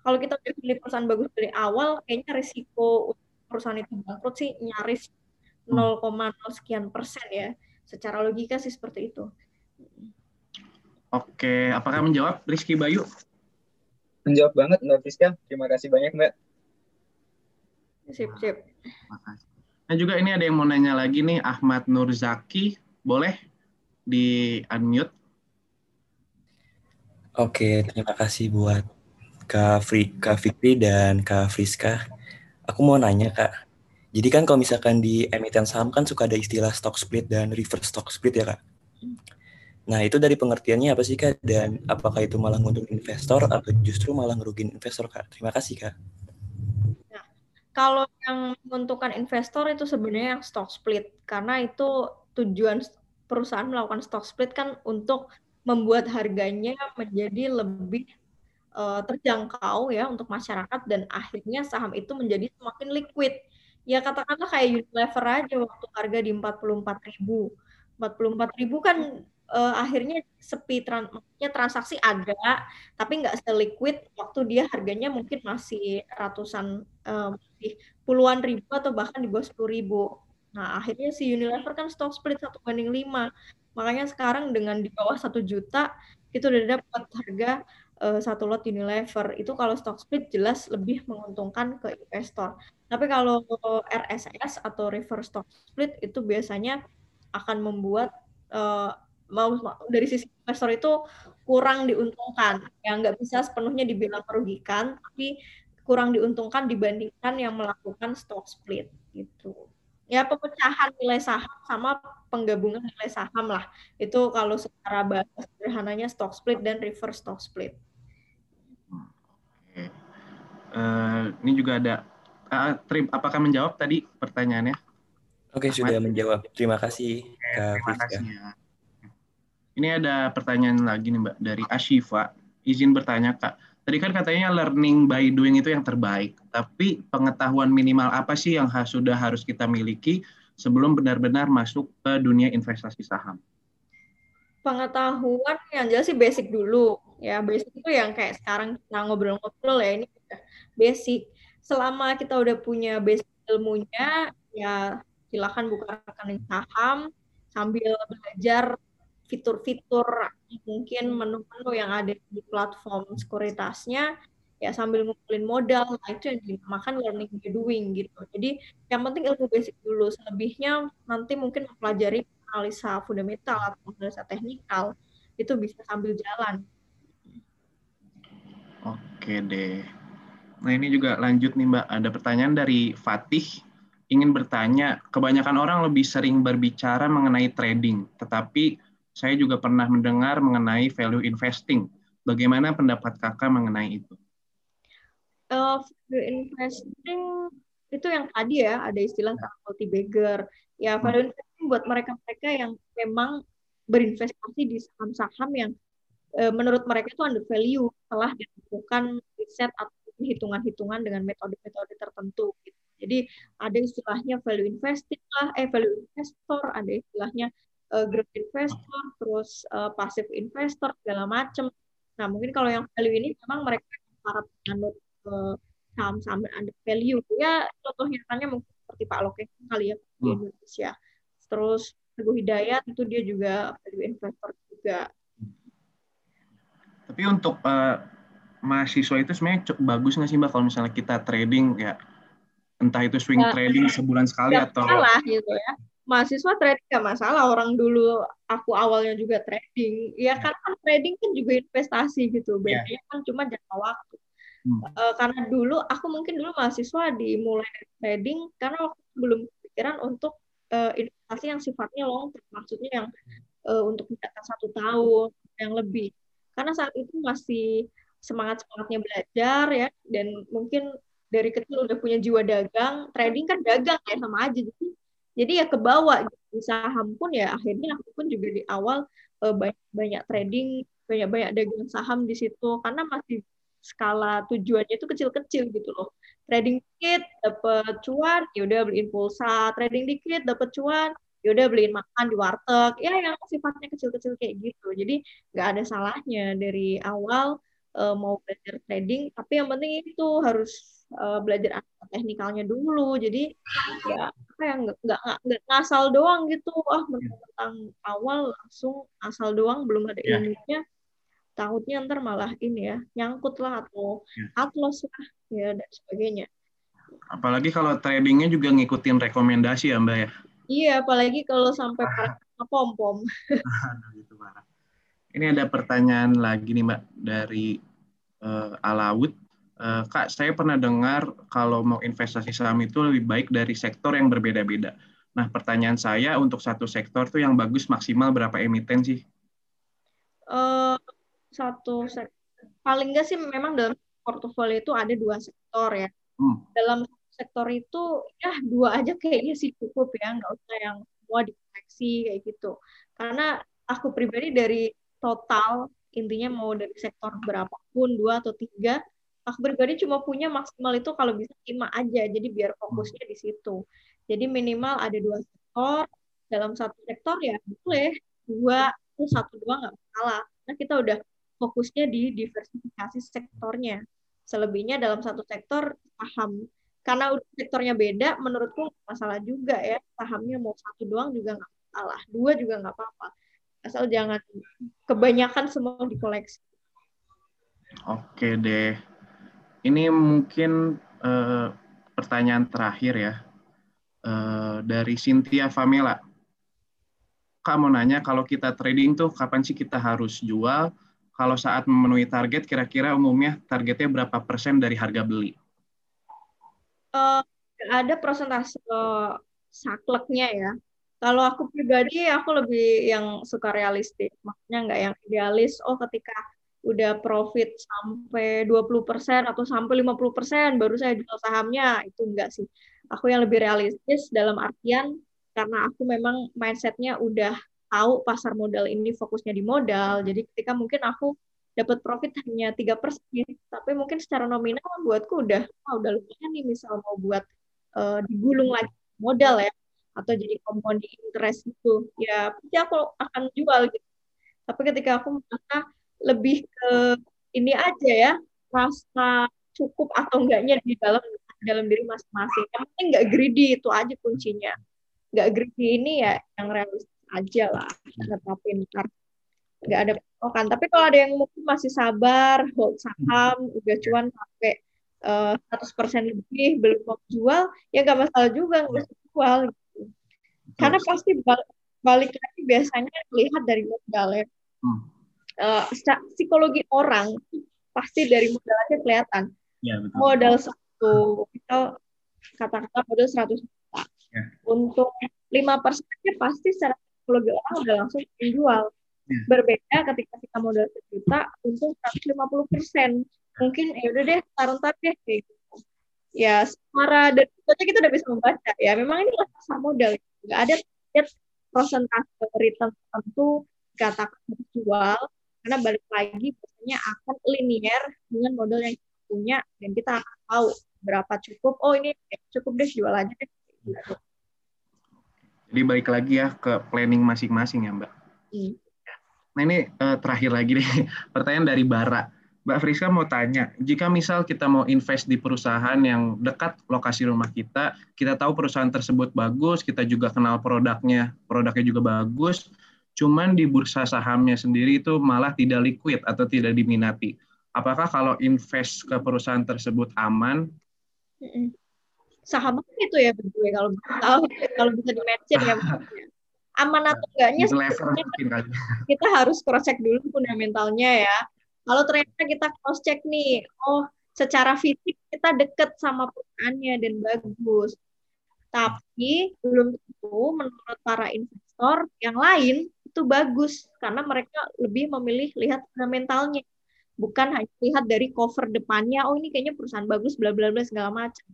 Kalau kita pilih perusahaan bagus dari awal, kayaknya risiko perusahaan itu bangkrut sih nyaris 0,0 hmm. sekian persen ya. Secara logika sih seperti itu. Oke, apakah menjawab Rizky Bayu? Menjawab banget Mbak Fiska. Terima kasih banyak Mbak. Sip, sip. Nah juga ini ada yang mau nanya lagi nih, Ahmad Nurzaki. Boleh di unmute? Oke, terima kasih buat Kak, Fri, Kak Fikri dan Kak Friska Aku mau nanya kak, jadi kan kalau misalkan di emiten saham kan suka ada istilah stock split dan reverse stock split ya kak. Nah itu dari pengertiannya apa sih kak? Dan apakah itu malah nguntungin investor atau justru malah ngerugin investor kak? Terima kasih kak. Nah, kalau yang menguntungkan investor itu sebenarnya yang stock split karena itu tujuan perusahaan melakukan stock split kan untuk membuat harganya menjadi lebih uh, terjangkau ya untuk masyarakat dan akhirnya saham itu menjadi semakin liquid. Ya katakanlah kayak Unilever aja waktu harga di 44.000. 44.000 kan uh, akhirnya sepi trans transaksi ada tapi nggak seliquid waktu dia harganya mungkin masih ratusan uh, puluhan ribu atau bahkan di bawah sepuluh ribu. Nah akhirnya si Unilever kan stock split satu banding lima. Makanya sekarang dengan di bawah satu juta itu udah dapat harga uh, satu lot Unilever itu kalau stock split jelas lebih menguntungkan ke investor. Tapi kalau RSS atau reverse stock split itu biasanya akan membuat uh, mau dari sisi investor itu kurang diuntungkan. Yang nggak bisa sepenuhnya dibilang merugikan, tapi kurang diuntungkan dibandingkan yang melakukan stock split gitu. Ya pemecahan nilai saham sama penggabungan nilai saham lah. Itu kalau secara bahasa sederhananya stock split dan reverse stock split. Uh, ini juga ada uh, trim, apakah menjawab tadi pertanyaannya? Oke, Ahmad? sudah menjawab. Terima kasih, Oke, Kak Terima kasih ya. Ini ada pertanyaan lagi nih Mbak dari Ashifa. Izin bertanya Kak, tadi kan katanya learning by doing itu yang terbaik. Tapi pengetahuan minimal apa sih yang sudah harus kita miliki sebelum benar-benar masuk ke dunia investasi saham? Pengetahuan yang jelas sih basic dulu. Ya, basic itu yang kayak sekarang kita ngobrol-ngobrol ya, ini basic. Selama kita udah punya basic ilmunya, ya silakan buka rekening saham sambil belajar fitur-fitur mungkin menu-menu yang ada di platform sekuritasnya ya sambil ngumpulin modal nah itu yang dinamakan learning by doing gitu. Jadi yang penting ilmu basic dulu selebihnya nanti mungkin mempelajari analisa fundamental atau analisa teknikal itu bisa sambil jalan. Oke deh. Nah ini juga lanjut nih Mbak, ada pertanyaan dari Fatih. Ingin bertanya, kebanyakan orang lebih sering berbicara mengenai trading, tetapi saya juga pernah mendengar mengenai value investing. Bagaimana pendapat kakak mengenai itu? Uh, value investing itu yang tadi ya, ada istilah multi bagger. Ya, value hmm. investing buat mereka-mereka yang memang berinvestasi di saham-saham yang uh, menurut mereka itu under value setelah dilakukan riset atau hitungan-hitungan dengan metode-metode tertentu. Gitu. Jadi ada istilahnya value investing lah, eh value investor, ada istilahnya uh, growth investor, terus uh, passive investor segala macam. Nah mungkin kalau yang value ini memang mereka para penganut uh, saham-saham under value. Ya contoh nyatanya mungkin seperti Pak Lokeng kali ya di hmm. Indonesia. Terus Teguh Hidayat itu dia juga value investor juga. Tapi untuk uh, mahasiswa itu sebenarnya cukup bagus nggak sih mbak kalau misalnya kita trading ya entah itu swing nah, trading sebulan sekali gak atau masalah gitu ya mahasiswa trading gak masalah orang dulu aku awalnya juga trading. Ya kan kan trading kan juga investasi gitu bedanya yeah. kan cuma jangka waktu. Hmm. uh, karena dulu aku mungkin dulu mahasiswa dimulai dari trading karena waktu belum pikiran untuk uh, investasi yang sifatnya long term maksudnya yang uh, untuk mencatat satu tahun yang lebih. Karena saat itu masih semangat semangatnya belajar ya dan mungkin dari kecil udah punya jiwa dagang trading kan dagang ya sama aja. Jadi jadi ya kebawa gitu. di saham pun ya akhirnya aku pun juga di awal uh, banyak banyak trading banyak banyak dagang saham di situ. Karena masih skala tujuannya itu kecil-kecil gitu loh. Trading dikit dapat cuan ya udah beliin pulsa. Trading dikit dapat cuan ya udah beliin makan di warteg. Ya yang sifatnya kecil-kecil kayak gitu. Jadi nggak ada salahnya dari awal uh, mau belajar trading tapi yang penting itu harus uh, belajar teknikalnya dulu jadi ya apa yang nggak nggak nggak ngasal doang gitu ah tentang awal langsung asal doang belum ada yeah. ilmunya takutnya ntar malah ini ya nyangkut lah atau yeah. atlos lah ya dan sebagainya apalagi kalau tradingnya juga ngikutin rekomendasi ya mbak ya iya apalagi kalau sampai ah. pom pom gitu parah [LAUGHS] ini ada pertanyaan lagi nih Mbak dari uh, Alawud. Uh, Kak, saya pernah dengar kalau mau investasi saham itu lebih baik dari sektor yang berbeda-beda. Nah, pertanyaan saya untuk satu sektor tuh yang bagus maksimal berapa emiten sih? Uh, satu sektor. Paling nggak sih memang dalam portofolio itu ada dua sektor ya. Hmm. Dalam sektor itu ya dua aja kayaknya sih cukup ya, nggak usah yang semua dikoleksi kayak gitu. Karena aku pribadi dari total intinya mau dari sektor berapapun dua atau tiga aku pribadi cuma punya maksimal itu kalau bisa lima aja jadi biar fokusnya di situ. Jadi minimal ada dua sektor dalam satu sektor ya boleh dua atau satu dua nggak masalah nah kita udah fokusnya di diversifikasi sektornya. Selebihnya dalam satu sektor paham. Karena sektornya beda menurutku masalah juga ya sahamnya mau satu doang juga nggak masalah dua juga nggak apa-apa asal jangan kebanyakan semua dikoleksi. Oke deh, ini mungkin uh, pertanyaan terakhir ya uh, dari Cynthia Famela. Kak mau nanya kalau kita trading tuh kapan sih kita harus jual? Kalau saat memenuhi target, kira-kira umumnya targetnya berapa persen dari harga beli? Uh, ada persentase uh, sakleknya ya kalau aku pribadi, aku lebih yang suka realistis. Maksudnya nggak yang idealis, oh ketika udah profit sampai 20% atau sampai 50% baru saya jual sahamnya. Itu enggak sih. Aku yang lebih realistis dalam artian karena aku memang mindsetnya udah tahu pasar modal ini fokusnya di modal. Jadi ketika mungkin aku dapat profit hanya tiga persen, tapi mungkin secara nominal buatku udah, oh, udah lumayan nih misal mau buat uh, digulung lagi modal ya atau jadi compounding interest itu ya pasti aku akan jual gitu. Tapi ketika aku merasa lebih ke ini aja ya rasa cukup atau enggaknya di dalam dalam diri masing-masing. Yang penting nggak greedy itu aja kuncinya. Nggak greedy ini ya yang realistis aja lah netapin ntar nggak ada kan tapi kalau ada yang mungkin masih sabar hold saham udah cuan sampai uh, persen lebih belum mau jual ya nggak masalah juga nggak usah jual karena pasti balik lagi biasanya lihat dari modal ya. Hmm. Uh, psikologi orang pasti dari modalnya kelihatan. Ya, betul. Modal satu kita kata-kata modal 100 juta. Ya. Untuk lima persennya pasti secara psikologi orang udah langsung menjual. Ya. Berbeda ketika kita modal sejuta untuk 150 persen. Mungkin ya udah deh taruh-taruh deh kayak gitu. Ya, secara dari itu aja kita udah bisa membaca ya. Memang ini pasar modal. Nggak ada target persentase return tertentu katakan jual karena balik lagi biasanya akan linear dengan modal yang kita punya dan kita akan tahu berapa cukup oh ini cukup deh jual aja deh. Jadi balik lagi ya ke planning masing-masing ya Mbak. Hmm. Nah ini uh, terakhir lagi nih [LAUGHS] pertanyaan dari Bara. Mbak Friska mau tanya, jika misal kita mau invest di perusahaan yang dekat lokasi rumah kita, kita tahu perusahaan tersebut bagus, kita juga kenal produknya, produknya juga bagus, cuman di bursa sahamnya sendiri itu malah tidak liquid atau tidak diminati. Apakah kalau invest ke perusahaan tersebut aman? Saham itu ya betul kalau tahu kalau bisa di ya [LAUGHS] aman atau enggaknya kita harus cross check dulu fundamentalnya ya kalau ternyata kita cross check nih, oh secara fisik kita deket sama perusahaannya dan bagus. Tapi belum tentu menurut para investor yang lain itu bagus karena mereka lebih memilih lihat fundamentalnya bukan hanya lihat dari cover depannya oh ini kayaknya perusahaan bagus bla bla bla segala macam.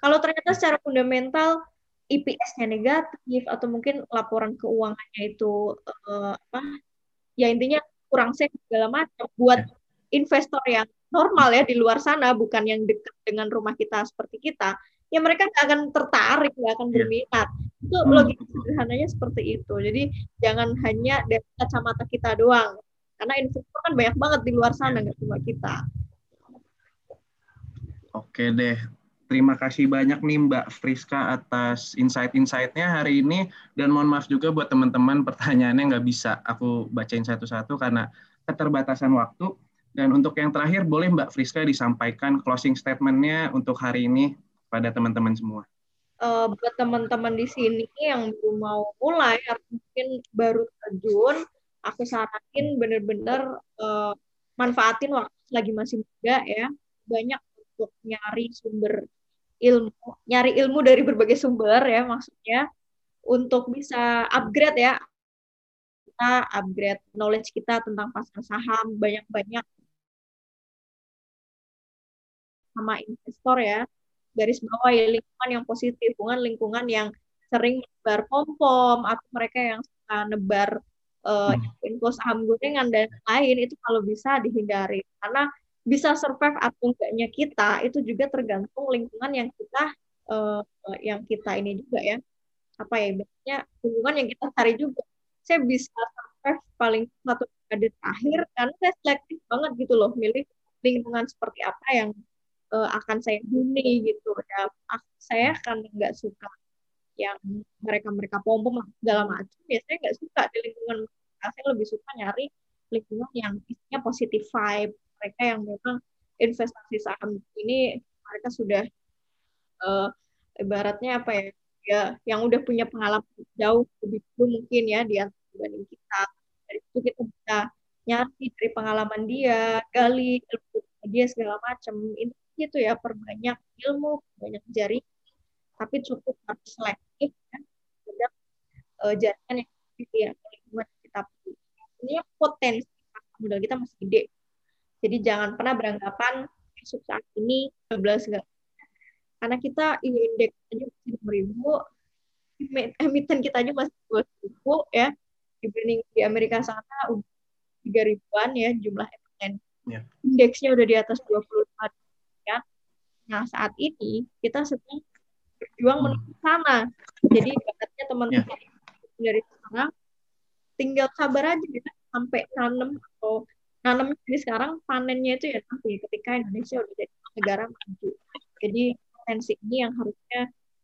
Kalau ternyata secara fundamental IPS-nya negatif atau mungkin laporan keuangannya itu uh, apa ya intinya kurang sehat segala macam buat investor yang normal ya di luar sana bukan yang dekat dengan rumah kita seperti kita ya mereka nggak akan tertarik nggak akan iya. berminat. Itu hmm, logika sederhananya seperti itu. Jadi jangan hanya dari kacamata kita doang karena investor kan banyak banget di luar sana nggak cuma kita. Oke deh Terima kasih banyak nih Mbak Friska atas insight-insightnya hari ini. Dan mohon maaf juga buat teman-teman pertanyaannya nggak bisa aku bacain satu-satu karena keterbatasan waktu. Dan untuk yang terakhir, boleh Mbak Friska disampaikan closing statement-nya untuk hari ini pada teman-teman semua. Uh, buat teman-teman di sini yang belum mau mulai atau mungkin baru terjun, aku saranin benar-benar uh, manfaatin waktu lagi masih muda ya, banyak untuk nyari sumber ilmu, nyari ilmu dari berbagai sumber ya maksudnya untuk bisa upgrade ya. Kita upgrade knowledge kita tentang pasar saham banyak-banyak sama investor ya. Garis bawah ya lingkungan yang positif bukan lingkungan yang sering nebar pom-pom atau mereka yang suka nebar uh, info saham gorengan dan lain itu kalau bisa dihindari. Karena bisa survive atau enggaknya kita itu juga tergantung lingkungan yang kita uh, yang kita ini juga ya. Apa ya biasanya lingkungan yang kita cari juga. Saya bisa survive paling satu dekade terakhir karena saya selektif banget gitu loh milih lingkungan seperti apa yang uh, akan saya huni gitu. Ya saya kan nggak suka yang mereka mereka pom pom segala macam biasanya nggak suka di lingkungan saya lebih suka nyari lingkungan yang isinya positif vibe mereka yang memang investasi saham ini mereka sudah uh, ibaratnya apa ya ya yang udah punya pengalaman jauh lebih dulu mungkin ya di dibanding kita. Dari itu kita bisa nyari dari pengalaman dia gali ilmu dia segala macam. Ini itu ya perbanyak ilmu banyak jari tapi cukup harus selektif ya terhadap uh, jaringan yang ya kita punya. Ini potensi modal kita masih gede jadi jangan pernah beranggapan masuk saat ini 12 enggak karena kita indeks aja masih enam ribu emiten kita aja masih dua ribu ya dibanding di Amerika sana udah tiga ribuan ya jumlah emiten yeah. indeksnya udah di atas 25 Nah, saat ini kita sedang berjuang hmm. menuju sana. Jadi, bakatnya teman-teman yeah. dari sana tinggal sabar aja ya sampai nanam atau nanam jadi sekarang panennya itu ya nanti ketika Indonesia udah jadi negara maju. Jadi potensi ini yang harusnya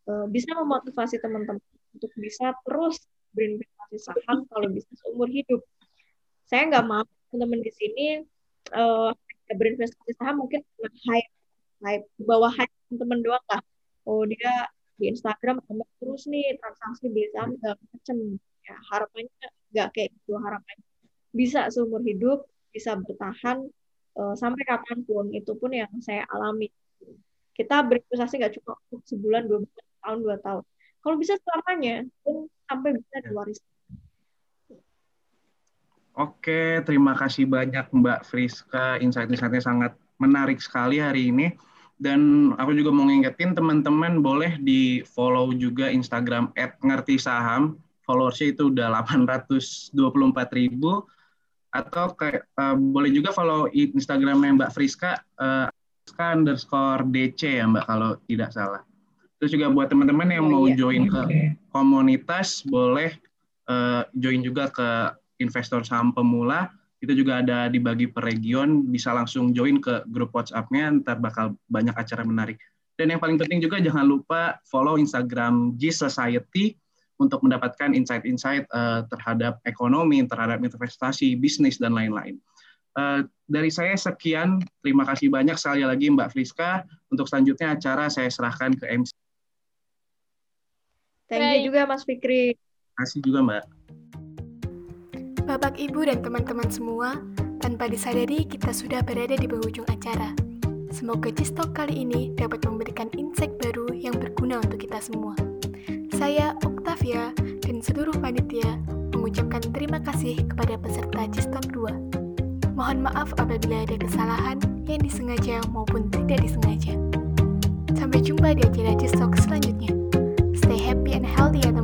uh, bisa memotivasi teman-teman untuk bisa terus berinvestasi saham kalau bisa seumur hidup. Saya nggak mau teman-teman di sini uh, berinvestasi saham mungkin hype hype bawah hype teman-teman doang lah oh dia di Instagram tambah terus nih transaksi beli saham macam ya harapannya nggak kayak gitu harapannya bisa seumur hidup bisa bertahan uh, sampai kapan pun itu pun yang saya alami kita berinvestasi nggak cuma untuk sebulan dua bulan tahun dua tahun kalau bisa selamanya pun sampai bisa diwariskan Oke, terima kasih banyak Mbak Friska. Insight-insightnya sangat menarik sekali hari ini. Dan aku juga mau ngingetin teman-teman boleh di follow juga Instagram ngerti saham. Followersnya itu udah [LAUGHS] 824 ribu. Atau kayak, uh, boleh juga follow Instagramnya Mbak Friska, uh, Friska underscore DC ya Mbak kalau tidak salah. Terus juga buat teman-teman yang oh, mau iya. join ke komunitas, boleh uh, join juga ke investor saham pemula. Itu juga ada dibagi per region. Bisa langsung join ke grup WhatsApp-nya ntar bakal banyak acara menarik. Dan yang paling penting juga jangan lupa follow Instagram G Society untuk mendapatkan insight-insight uh, terhadap ekonomi, terhadap investasi, bisnis dan lain-lain. Uh, dari saya sekian, terima kasih banyak sekali lagi Mbak Friska. Untuk selanjutnya acara saya serahkan ke MC. Thank you juga Mas Fikri. Terima kasih juga Mbak. Bapak, Ibu, dan teman-teman semua, tanpa disadari kita sudah berada di penghujung acara. Semoga Cistok kali ini dapat memberikan insight baru yang berguna untuk kita semua. Saya, Octavia dan seluruh panitia mengucapkan terima kasih kepada peserta Cistop 2. Mohon maaf apabila ada kesalahan yang disengaja maupun tidak disengaja. Sampai jumpa di acara Cistok selanjutnya. Stay happy and healthy ya,